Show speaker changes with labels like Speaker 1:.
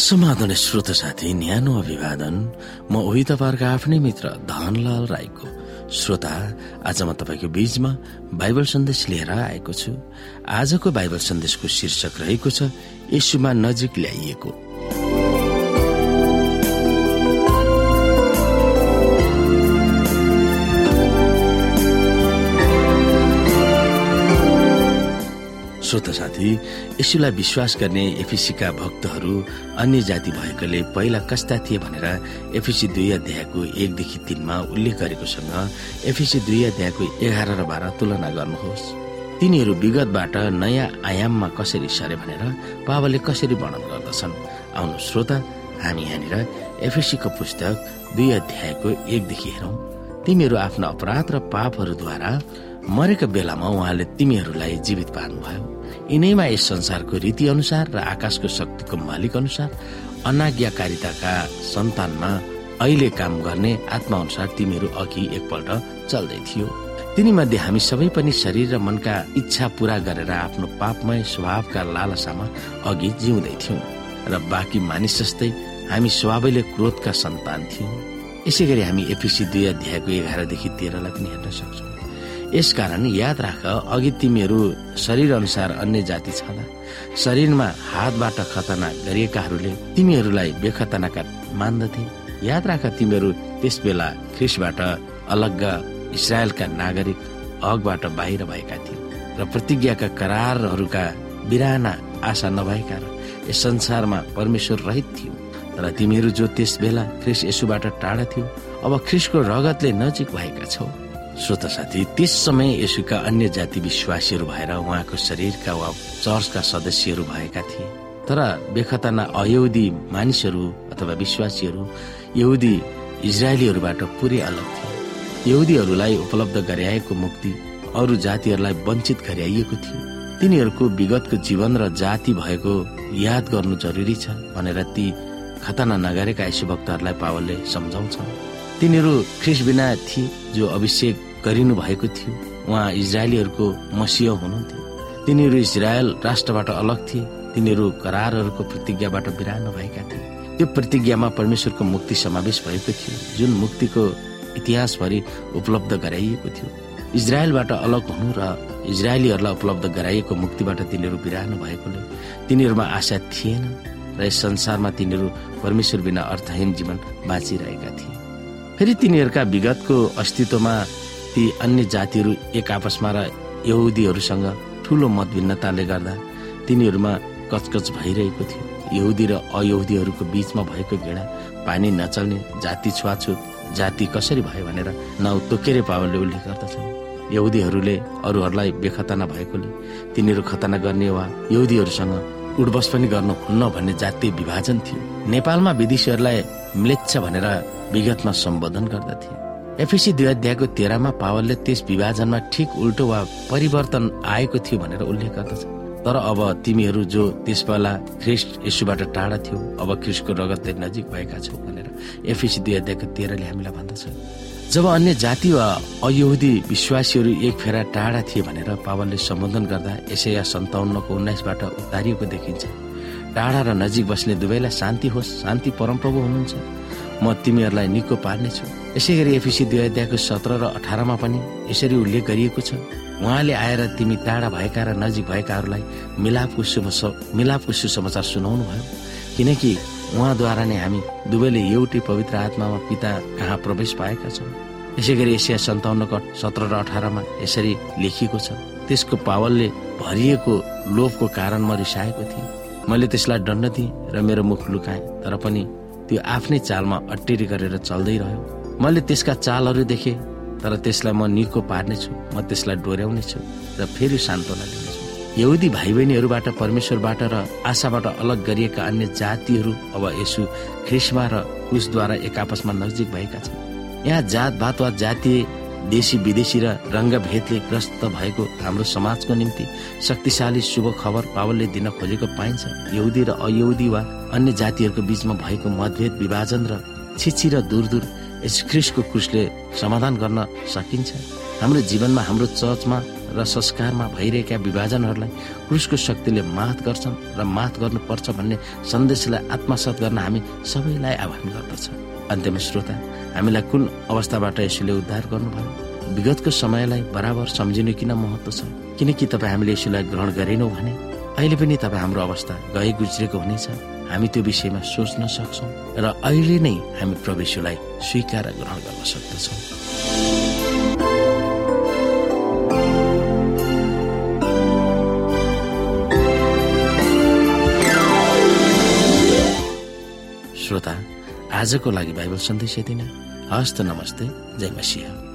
Speaker 1: समाधान श्रोत साथी न्यानो अभिवादन। म उही तपाईँहरूको आफ्नै मित्र धनलाल राईको श्रोता। आज म तपाईँको बीचमा बाइबल सन्देश लिएर आएको छु। आजको बाइबल सन्देशको शीर्षक रहेको छ यसुमा नजिक ल्याइएको। श्रोत साथी यसुलाई विश्वास गर्ने एफिसीका भक्तहरू अन्य जाति भएकोले पहिला कस्ता थिए भनेर एफिसी दुई अध्यायको एकदेखि तिनमा उल्लेख गरेकोसँग एफिसी दुई अध्यायको एघार र बाह्र तुलना गर्नुहोस्। तिनीहरू विगतबाट नयाँ आयाममा कसरी सरे भनेर पावलले कसरी वर्णन गर्दछन्? आउनु श्रोता हामी यहाँनिर एफिसीको पुस्तक दुई अध्यायको एकदेखि हेरौँ। तिमीहरू आफ्ना अपराध र पापहरूद्वारा मरेको बेलामा उहाँले तिमीहरूलाई जीवित पार्नुभयो। यिनैमा यस संसारको रीति अनुसार र आकाशको शक्तिको मालिक अनुसार अनाज्ञाकारिताका सन्तानमा अहिले काम गर्ने आत्मा अनुसार तिमीहरू अघि एकपल्ट चल्दै थियो। तिनीमध्ये हामी सबै पनि शरीर र मनका इच्छा पूरा गरेर आफ्नो पापमय स्वभावका लालसामा अघि जिउँदै थियौँ र बाँकी मानिस जस्तै हामी स्वभावैले क्रोधका सन्तान थियौँ। यसै गरी हामी एपिसी दुई अध्यायको एघारदेखि तेह्रलाई पनि हेर्न सक्छौँ। यसकारण याद राख अघि तिमीहरू शरीर अनुसार अन्य जाति छला। शरीरमा हातबाट खतना गरिएकाहरूले तिमीहरूलाई बेखतनाका मान्दथे। याद राख तिमीहरू त्यस बेला ख्रिसबाट अलग इसरायलका नागरिक अगबाट बाहिर भएका थिए र प्रतिज्ञाका करारहरूका बिराना आशा नभएका र यस संसारमा परमेश्वर रहित थियो। तर तिमीहरू जो त्यस बेला ख्रिस यसुबाट टाढा थियो अब ख्रिसको रगतले नजिक भएका छौ। श्रोत साथी त्यस समय यसुका अन्य जाति विश्वासीहरू भएर उहाँको शरीरका वा चर्चका सदस्यहरू भएका थिए। तर बेखतना अयौदी मानिसहरू अथवा विश्वासीहरू यहुदी इजरायलीहरूबाट पुरै अलग थिए। यहुदीहरूलाई उपलब्ध गराएको मुक्ति अरू जातिहरूलाई वञ्चित गराइएको थियो। तिनीहरूको विगतको जीवन र जाति भएको याद गर्नु जरुरी छ भनेर ती खतना नगरेका यसु भक्तहरूलाई पावलले सम्झाउँछ तिनीहरू ख्रिस बिना थिए जो अभिषेक गरिनु भएको थियो। उहाँ इजरायलीहरूको मसिह हुनुहुन्थ्यो। तिनीहरू इजरायल राष्ट्रबाट अलग थिए। तिनीहरू करारहरूको प्रतिज्ञाबाट बिरानो भएका थिए। त्यो प्रतिज्ञामा परमेश्वरको मुक्ति समावेश भएको थियो। जुन मुक्तिको इतिहासभरि उपलब्ध गराइएको थियो। इजरायलबाट अलग हुनु र इजरायलीहरूलाई उपलब्ध गराइएको मुक्तिबाट तिनीहरू बिरानो भएकोले तिनीहरूमा आशा थिएन र यस संसारमा तिनीहरू परमेश्वर बिना अर्थहीन जीवन बाँचिरहेका थिए। फेरि तिनीहरूका विगतको अस्तित्वमा ती अन्य जातिहरू एक आपसमा र यहुदीहरूसँग ठुलो मतभिन्नताले गर्दा तिनीहरूमा कचकच भइरहेको थियो। यहुदी र अयहुदीहरूको बीचमा भएको घृणा पानी नचल्ने जाति छुवाछुत जाति कसरी भयो भनेर नाउ तोकेरे पावरले उल्लेख गर्दछन्। यहुदीहरूले अरूहरूलाई बेखतना भएकोले तिनीहरू खतना गर्ने वा यहुदीहरूसँग उडबस पनि गर्नुहुन्न भन्ने जातीय विभाजन थियो। नेपालमा विदेशीहरूलाई म्लेच्छ भनेर विगतमा सम्बोधन गर्दथे। एफिसी दुई अध्यायको तेह्रमा पावलले त्यस विभाजनमा ठिक उल्टो वा परिवर्तन आएको थियो भनेर उल्लेख गर्दछ। तर अब तिमीहरू जो त्यस बेला ख्रिस्ट यसुबाट टाढा थियो अब ख्रिस्टको रगतले नजिक भएका छौ भनेर एफिसी दुई अध्यायको तेह्रले हामीलाई भन्दछ। जब अन्य जाति वा अयहुदी विश्वासीहरू एक फेरा टाढा थिए भनेर पावलले सम्बोधन गर्दा यसै सन्ताउन्नको उन्नाइसबाट उतारिएको देखिन्छ। टाढा र नजिक बस्ने दुवैलाई शान्ति होस् शान्ति परमप्रभु हुनुहुन्छ। म तिमीहरूलाई निको पार्नेछु। यसै गरी एफिसी दुई अध्यायको सत्र र अठारमा पनि यसरी उल्लेख गरिएको छ। उहाँले आएर तिमी टाढा भएका र नजिक भएकाहरूलाई मिलापको मिलापको सुसमाचार सुनाउनु भयो किनकि उहाँद्वारा नै हामी दुवैले एउटै पवित्र आत्मामा पिता कहाँ प्रवेश पाएका छौँ। यसै गरी एसिया सन्ताउन्नको सत्र र अठारमा यसरी लेखिएको छ त्यसको पावलले भरिएको लोभको कारण म रिसाएको थिएँ। मैले त्यसलाई दण्ड दिएँ र मेरो मुख लुकाएँ तर पनि त्यो आफ्नै चालमा अट्टेरी गरेर चल्दै रह्यो। मैले त्यसका चालहरू देखेँ तर त्यसलाई म निको पार्नेछु म त्यसलाई डोर्याउने छु र फेरि सान्त्वना दिनेछु। यहुदी भाइ बहिनीहरूबाट परमेश्वरबाट र आशाबाट अलग गरिएका अन्य जातिहरू अब यसु ख्रिस्मा र कुशद्वारा एक आपसमा नजिक भएका छन्। यहाँ जात भात वा जातीय देशी विदेशी र रङ्गभेदले ग्रस्त भएको हाम्रो समाजको निम्ति शक्तिशाली शुभ खबर पावलले दिन खोजेको पाइन्छ। यहुदी र अयहुदी वा अन्य जातिहरूको बीचमा भएको मतभेद विभाजन र छिछि र दूर दूर यस ख्रिसको क्रुसले समाधान गर्न सकिन्छ। हाम्रो जीवनमा हाम्रो चर्चमा र संस्कारमा भइरहेका विभाजनहरूलाई क्रुसको शक्तिले मात गर्छन् र मात गर्नुपर्छ भन्ने सन्देशलाई आत्मसात गर्न हामी सबैलाई आह्वान गर्दछ। अन्त्यमा श्रोता हामीलाई कुन अवस्थाबाट यसुले उद्धार गर्नुभयो? विगतको समयलाई बराबर सम्झिनु किन महत्व छ? किनकि तपाईँ हामीले यसुलाई ग्रहण गरेनौँ भने अहिले पनि तपाईँ हाम्रो अवस्था गए गुज्रेको हुनेछ। हामी त्यो विषयमा सोच्न सक्छौँ र अहिले नै हामी प्रवेशलाई स्वीकार ग्रहण गर्न सक्दछौँ। श्रोता आजको लागि बाइबल सन्देश यति नै। हस्त नमस्ते जय मसिंह।